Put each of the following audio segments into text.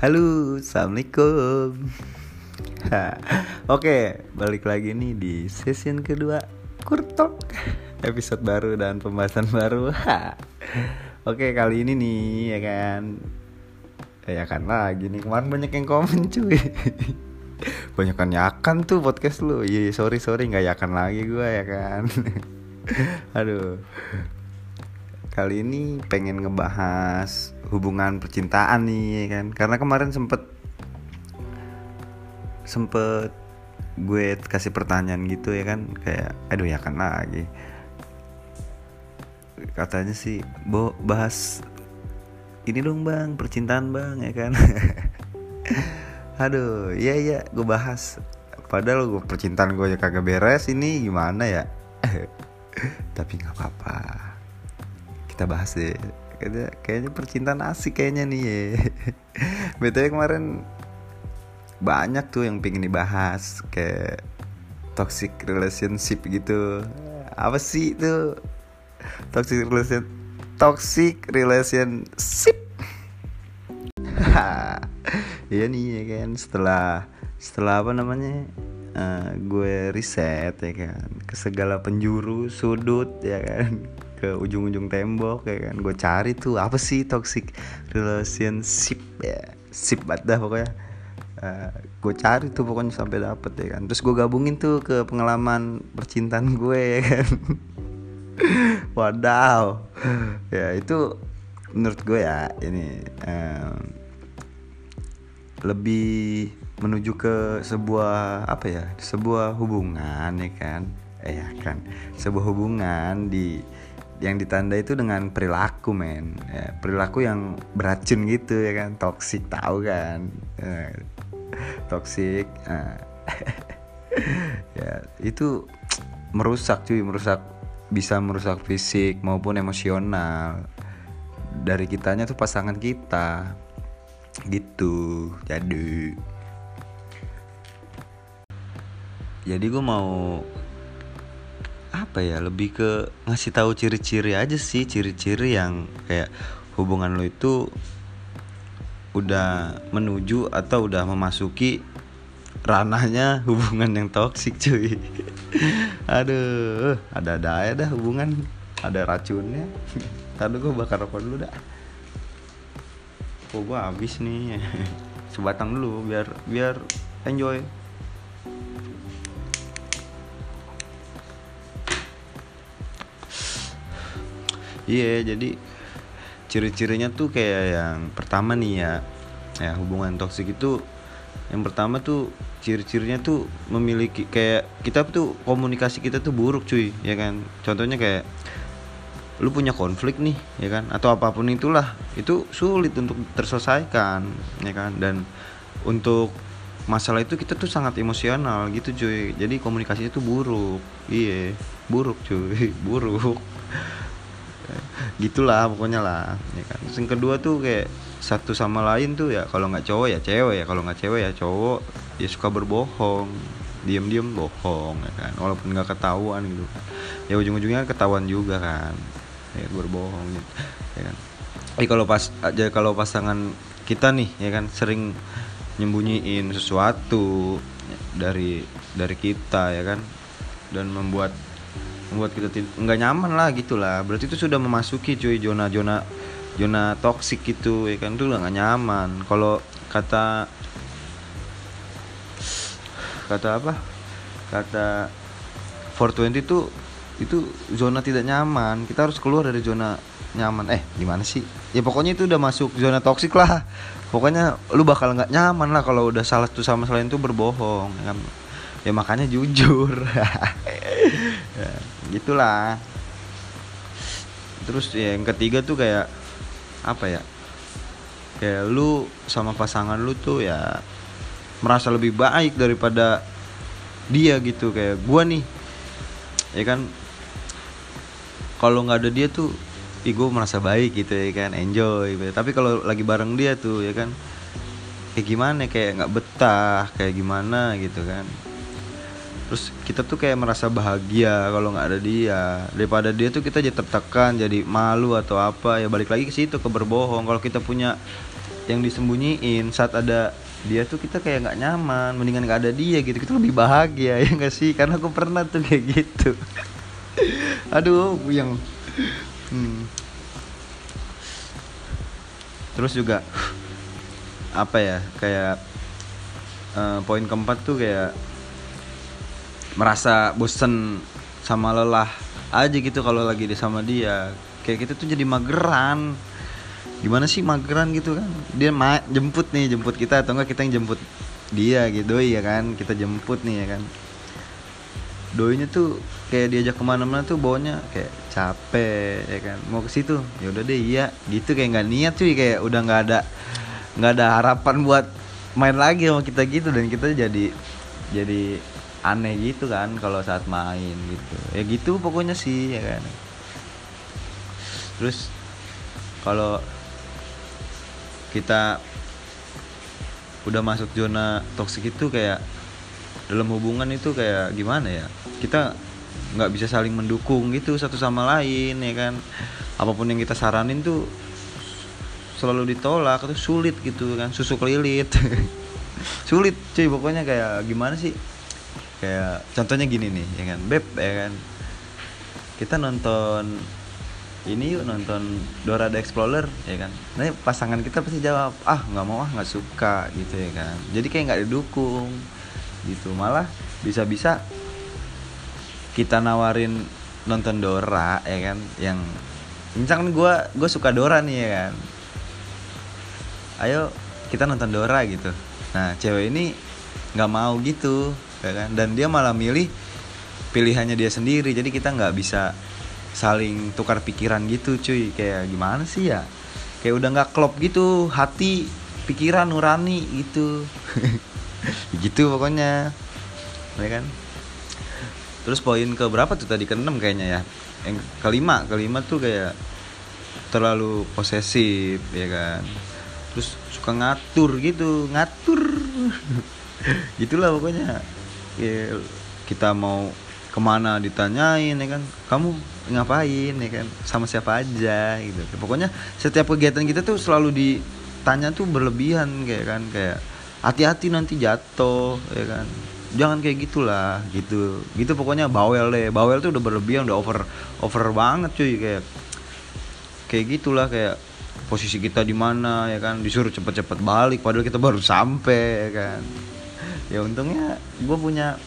halo assalamualaikum. Oke, balik lagi nih di session kedua Kurtok Episode baru dan pembahasan baru. Oke, kali ini nih ya kan? Ya kan lagi nih, kemarin banyak yang komen cuy. Banyak kan yakan tuh podcast lu. Iya, sorry, sorry, nggak yakan lagi gue ya kan? Aduh Kali ini pengen ngebahas hubungan percintaan nih ya kan? Karena kemarin sempet sempet gue kasih pertanyaan gitu ya kan? Kayak aduh ya kan lagi. Katanya sih bo bahas ini dong bang percintaan bang ya kan? Aduh iya iya gue bahas. Padahal gue percintaan gue ya kagak beres ini gimana ya? Tapi nggak apa-apa kita bahas deh. Kayaknya, kayaknya percintaan asik kayaknya nih ya btw kemarin banyak tuh yang pengen dibahas kayak toxic relationship gitu. Apa sih itu? Toxic relation toxic relationship. Iya nih ya kan? Setelah setelah apa namanya uh, gue riset ya kan? Ke segala penjuru sudut ya kan ke ujung-ujung tembok ya kan. Gue cari tuh apa sih toxic relationship ya. Sip banget dah pokoknya. Uh, gue cari tuh pokoknya sampai dapet ya kan. Terus gue gabungin tuh ke pengalaman percintaan gue ya kan. Wadaw. Ya itu menurut gue ya ini um, lebih menuju ke sebuah apa ya sebuah hubungan ya kan. Eh ya kan. Sebuah hubungan di yang ditanda itu dengan perilaku men. Ya, perilaku yang beracun gitu ya kan? Toksik tahu kan? Ya, toksik nah. ya itu merusak cuy. Merusak bisa merusak fisik maupun emosional. Dari kitanya tuh pasangan kita. Gitu. Jadi. Jadi gue mau apa ya lebih ke ngasih tahu ciri-ciri aja sih ciri-ciri yang kayak hubungan lo itu udah menuju atau udah memasuki ranahnya hubungan yang toksik cuy. Aduh ada-ada aja dah hubungan ada racunnya. Tadi gue bakar rokok dulu dah. Oh gue habis nih? Sebatang dulu biar biar enjoy iya jadi ciri-cirinya tuh kayak yang pertama nih ya ya hubungan toksik itu yang pertama tuh ciri-cirinya tuh memiliki kayak kita tuh komunikasi kita tuh buruk cuy ya kan? Contohnya kayak lu punya konflik nih ya kan? Atau apa pun itulah itu sulit untuk terselesaikan ya kan? Dan untuk masalah itu kita tuh sangat emosional gitu cuy jadi komunikasinya tuh buruk. Iya buruk cuy buruk gitulah pokoknya lah ya kan. Yang kedua tuh kayak satu sama lain tuh ya kalau nggak cowok ya cewek ya kalau nggak cewek ya cowok ya suka berbohong diam-diam bohong ya kan. Walaupun nggak ketahuan gitu. Kan ya ujung-ujungnya ketahuan juga kan ya berbohong gitu ya kan. Tapi kalau pas aja kalau pasangan kita nih ya kan sering nyembunyiin sesuatu dari dari kita ya kan dan membuat membuat kita nggak nyaman lah gitulah berarti itu sudah memasuki cuy zona zona zona toksik gitu ya kan? Itu udah nggak nyaman. Kalau kata kata apa? Kata 420 itu itu zona tidak nyaman. Kita harus keluar dari zona nyaman. Eh gimana sih? Ya pokoknya itu udah masuk zona toksik lah. Pokoknya lu bakal nggak nyaman lah kalau udah salah tuh sama selain itu berbohong ya, kan? ya makanya jujur ya, gitulah. Terus ya, yang ketiga tuh kayak apa ya kayak lu sama pasangan lu tuh ya merasa lebih baik daripada dia gitu. Kayak gua nih ya kan kalau nggak ada dia tuh ih gue merasa baik gitu ya kan enjoy tapi kalau lagi bareng dia tuh ya kan kayak gimana kayak nggak betah kayak gimana gitu kan terus kita tuh kayak merasa bahagia kalau nggak ada dia. Daripada dia tuh kita jadi tertekan jadi malu atau apa ya balik lagi ke situ ke berbohong. Kalau kita punya yang disembunyiin saat ada dia tuh kita kayak nggak nyaman mendingan nggak ada dia gitu. Kita lebih bahagia ya nggak sih? Karena aku pernah tuh kayak gitu. Aduh yang hmm. terus juga apa ya kayak uh, poin keempat tuh kayak merasa bosen sama lelah aja gitu kalau lagi di sama dia. Kayak kita tuh jadi mageran. Gimana sih mageran gitu kan? Dia ma jemput nih jemput kita atau enggak kita yang jemput dia gitu. Ya kan? Kita jemput nih ya kan? Doinya tuh kayak diajak ke mana-mana tuh bawanya kayak capek ya kan? Mau ke situ? Ya udah deh iya. Gitu kayak nggak niat cuy kayak udah nggak ada nggak ada harapan buat main lagi sama kita gitu. Dan kita jadi jadi aneh gitu kan kalau saat main gitu. Ya gitu pokoknya sih ya kan. Terus kalau kita udah masuk zona toksik itu kayak dalam hubungan itu kayak gimana ya? Kita nggak bisa saling mendukung gitu satu sama lain ya kan. Apa pun yang kita saranin tuh selalu ditolak itu sulit gitu kan susu kelilit. Sulit cuy pokoknya kayak gimana sih kayak contohnya gini nih ya kan? Beb ya kan? Kita nonton ini yuk nonton Dora the Explorer ya kan? Nah pasangan kita pasti jawab ah nggak mau ah nggak suka gitu ya kan? Jadi kayak nggak didukung gitu. Malah bisa-bisa kita nawarin nonton Dora ya kan? Yang misalkan gue gue suka Dora nih ya kan? Ayo kita nonton Dora gitu. Nah cewek ini nggak mau gitu ya kan? Dan dia malah milih pilihannya dia sendiri. Jadi kita nggak bisa saling tukar pikiran gitu cuy. Kayak gimana sih ya? Kayak udah nggak klop gitu hati pikiran nurani gitu. Gitu pokoknya ya kan? Terus poin ke berapa tuh? Tadi ke enam kayaknya ya. Yang kelima kelima tuh kayak terlalu posesif ya kan? Terus suka ngatur gitu ngatur gitulah pokoknya. Ya, kita mau ke mana ditanyain ya kan? Kamu ngapain ya kan? Sama siapa aja gitu. Pokoknya setiap kegiatan kita tuh selalu ditanya tuh berlebihan kayak kan? Kayak hati-hati nanti jatuh ya kan? Jangan kayak gitulah gitu. Gitu pokoknya bawel deh. Bawel tuh udah berlebihan udah over over banget cuy. Kayak kayak gitulah kayak posisi kita di mana ya kan? Disuruh cepet-cepet balik padahal kita baru sampai ya kan? Ya untungnya gue punya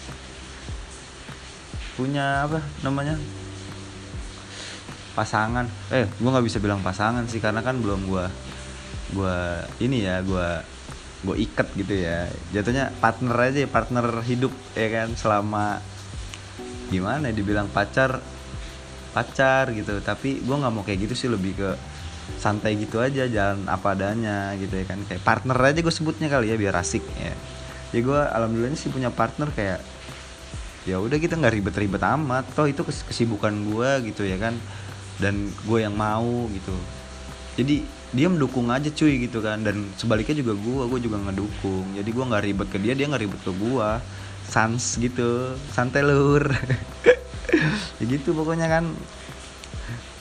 punya apa namanya? Pasangan. Eh gue nggak bisa bilang pasangan sih karena kan belum gue gue ini ya gue gue ikat gitu ya. Jatuhnya partner aja partner hidup ya kan? Selama gimana ya, dibilang pacar pacar gitu. Tapi gue nggak mau kayak gitu sih lebih ke santai gitu aja jalan apa adanya gitu ya kan. Kayak partner aja gue sebutnya kali ya biar asik ya. Ya gue alhamdulillahnya sih punya partner kayak ya udah kita nggak ribet-ribet amat. Toh itu kesibukan gue gitu ya kan dan gue yang mau gitu. Jadi dia mendukung aja cuy gitu kan dan sebaliknya juga gue gue juga ngedukung. Jadi gue nggak ribet ke dia dia nggak ribet ke gue sans gitu santai lur. Ya gitu pokoknya kan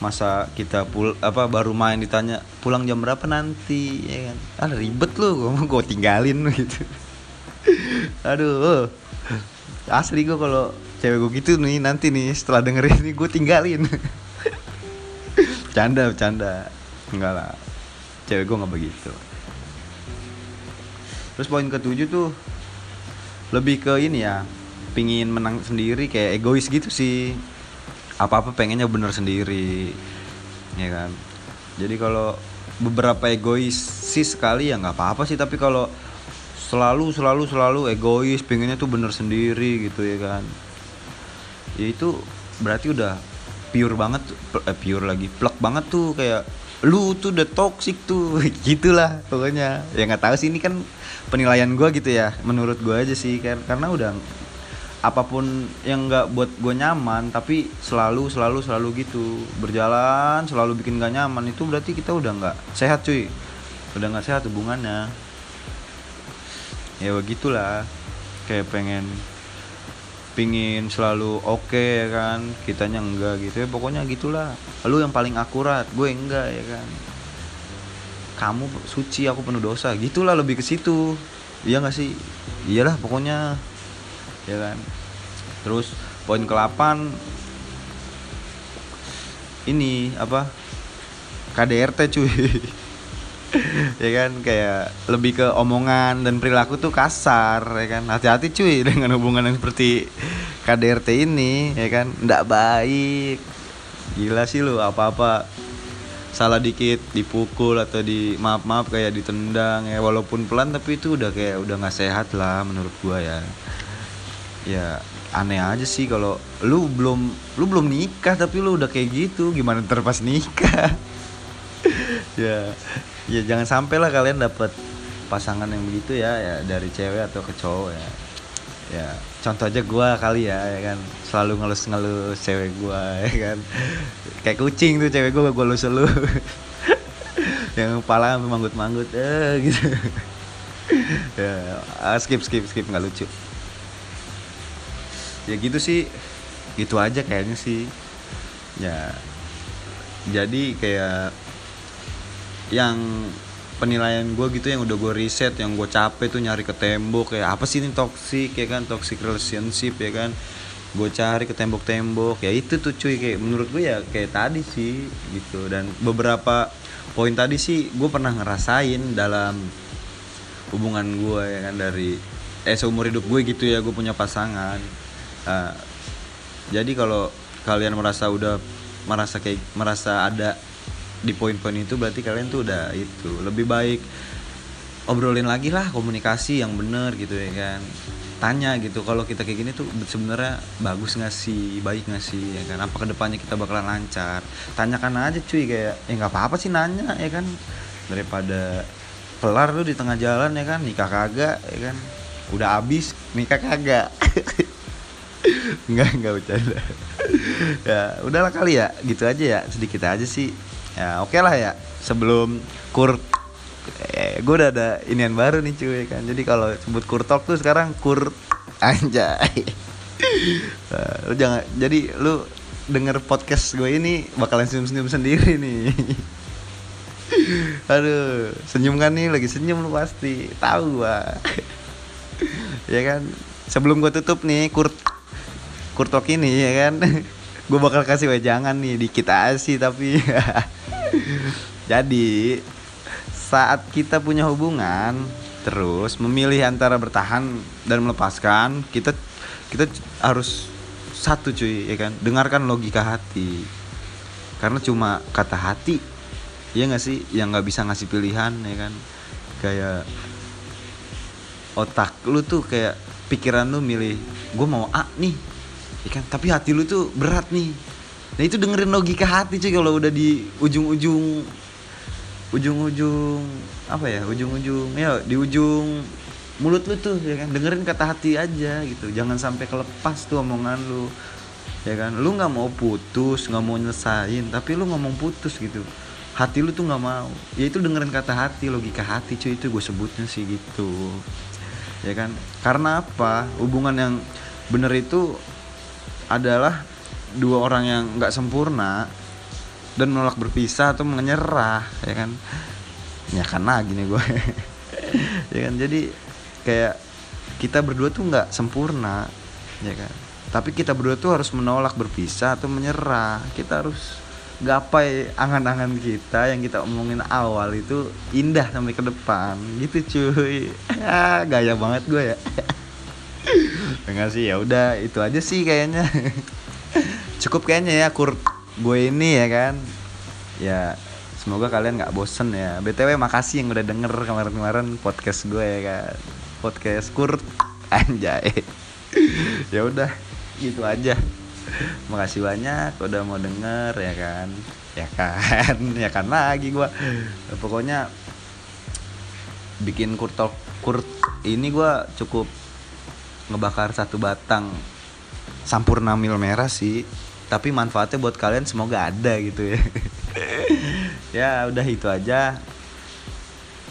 masa kita pul apa baru main ditanya pulang jam berapa nanti? Ya kan. Ah ribet lu gue mau gue tinggalin gitu. Aduh asli gue kalau cewek gue gitu nih nanti nih setelah dengerin ini gue tinggalin. Canda canda enggak lah. Cewek gue nggak begitu. Terus poin ketujuh tuh lebih ke ini ya pingin menang sendiri kayak egois gitu sih apa apa pengennya bener sendiri ya kan? Jadi kalau beberapa egois sih sekali ya nggak apa apa sih tapi kalau selalu selalu selalu egois pengennya tuh bener sendiri gitu ya kan? Ya itu berarti udah pure banget eh, pure lagi plek banget tuh kayak lu tuh udah toxic tuh gitulah pokoknya. Ya nggak tahu sih ini kan penilaian gue gitu ya menurut gue aja sih kan. Karena udah apa pun yang nggak buat gue nyaman tapi selalu selalu selalu gitu. Berjalan selalu bikin gak nyaman itu berarti kita udah nggak sehat cuy. Udah nggak sehat hubungannya. Ya begitulah. Kayak pengen pingin selalu oke okay, ya kan? Kitanya enggak gitu. Ya pokoknya gitulah. Lu yang paling akurat gue enggak ya kan? Kamu suci aku penuh dosa. Gitulah lebih ke situ. Iya gak sih? Iyalah pokoknya ya kan? Terus poin ke-8 ini apa? KDRT cuy. Ya kan? Kayak lebih ke omongan dan perilaku tuh kasar ya kan? Hati-hati cuy dengan hubungan yang seperti KDRT ini ya kan? Ndak baik. Gila sih lu apa-apa. Salah dikit dipukul atau di maaf maaf kayak ditendang ya. Walaupun pelan tapi itu udah kayak udah nggak sehat lah menurut gua ya ya aneh aja sih kalau lu belum lu belum nikah tapi lu udah kayak gitu gimana terpas nikah? Ya ya jangan sampai lah kalian dapat pasangan yang begitu ya ya dari cewek atau ke cowok ya. Ya contoh aja gue kali ya ya kan. Selalu ngelus-ngelus cewek gue ya kan. Kayak kucing tuh cewek gue gue lus lu yang kepala manggut-manggut eh gitu. Ya ah, skip skip skip nggak lucu ya gitu sih. Gitu aja kayaknya sih. Ya. Jadi kayak yang penilaian gue gitu yang udah gue riset yang gue capek tuh nyari ke tembok kayak apa sih ini toxic ya kan? Toxic relationship ya kan? Gue cari ke tembok-tembok. Ya itu tuh cuy kayak menurut gue ya kayak tadi sih gitu. Dan beberapa poin tadi sih gue pernah ngerasain dalam hubungan gue ya kan? Dari eh seumur hidup gue gitu ya gue punya pasangan uh, jadi kalau kalian merasa udah merasa kayak merasa ada di poin-poin itu berarti kalian tuh udah itu lebih baik obrolin lagi lah komunikasi yang bener gitu ya kan. Tanya gitu kalau kita kayak gini tuh sebenarnya bagus nggak sih baik nggak sih ya kan? Apa ke depannya kita bakalan lancar? Tanyakan aja cuy kayak ya nggak apa-apa sih nanya ya kan? Daripada kelar lu di tengah jalan ya kan? Nikah kagak ya kan? Udah abis nikah kagak nggak nggak bercanda. Ya udahlah kali ya. Gitu aja ya. Sedikit aja sih. Ya oke okay lah ya. Sebelum kur eh, gue udah ada inian baru nih cuy kan. Jadi kalau sebut kur talk tuh sekarang kur anjay. Uh, lu jangan jadi lu denger podcast gue ini bakalan senyum-senyum sendiri nih. Aduh senyum kan nih? Lagi senyum lu pasti. Tahu gua. Ya kan? Sebelum gue tutup nih kur kurtok ini ya kan? Gue bakal kasih wejangan nih dikit aja sih tapi. Jadi saat kita punya hubungan terus memilih antara bertahan dan melepaskan, kita kita harus satu cuy ya kan, dengarkan logika hati. Karena cuma kata hati ya nggak sih? Yang nggak bisa ngasih pilihan ya kan. Kayak otak lu tuh kayak pikiran lu milih gue mau A nih ya kan? Tapi hati lu tuh berat nih. Nah itu dengerin logika hati cuy kalau udah di ujung-ujung ujung-ujung apa ya ujung-ujung ya di ujung mulut lu tuh ya kan? Dengerin kata hati aja gitu. Jangan sampai kelepas tuh omongan lu ya kan? Lu nggak mau putus nggak mau nyesain tapi lu ngomong putus gitu. Hati lu tuh nggak mau. Ya itu dengerin kata hati logika hati cuy itu gue sebutnya sih gitu. Ya kan? Karena apa? Hubungan yang bener itu adalah dua orang yang nggak sempurna dan menolak berpisah atau menyerah ya kan? Ya lagi nih gue ya kan? Jadi kayak kita berdua tuh nggak sempurna ya kan? Tapi kita berdua tuh harus menolak berpisah atau menyerah. Kita harus gapai angan-angan kita yang kita omongin awal itu indah sampai ke depan. Gitu cuy. Ya gaya banget gue ya Enggak sih ya udah itu aja sih kayaknya. Cukup kayaknya ya kur gue ini ya kan. Ya semoga kalian nggak bosen ya. Btw makasih yang udah denger kemarin-kemarin podcast gue ya kan. Podcast kur anjay. Ya udah gitu aja. Makasih banyak udah mau denger ya kan. Ya kan ya kan lagi gue pokoknya bikin kurtok kurt ini gue cukup ngebakar satu batang sampurna mil merah sih. Tapi manfaatnya buat kalian semoga ada gitu ya. Ya udah itu aja.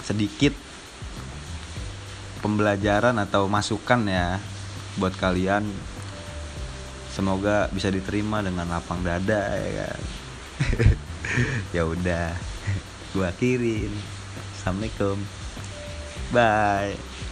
Sedikit pembelajaran atau masukan ya buat kalian. Semoga bisa diterima dengan lapang dada ya kan? Ya udah gua akhirin. Assalamualaikum. Bye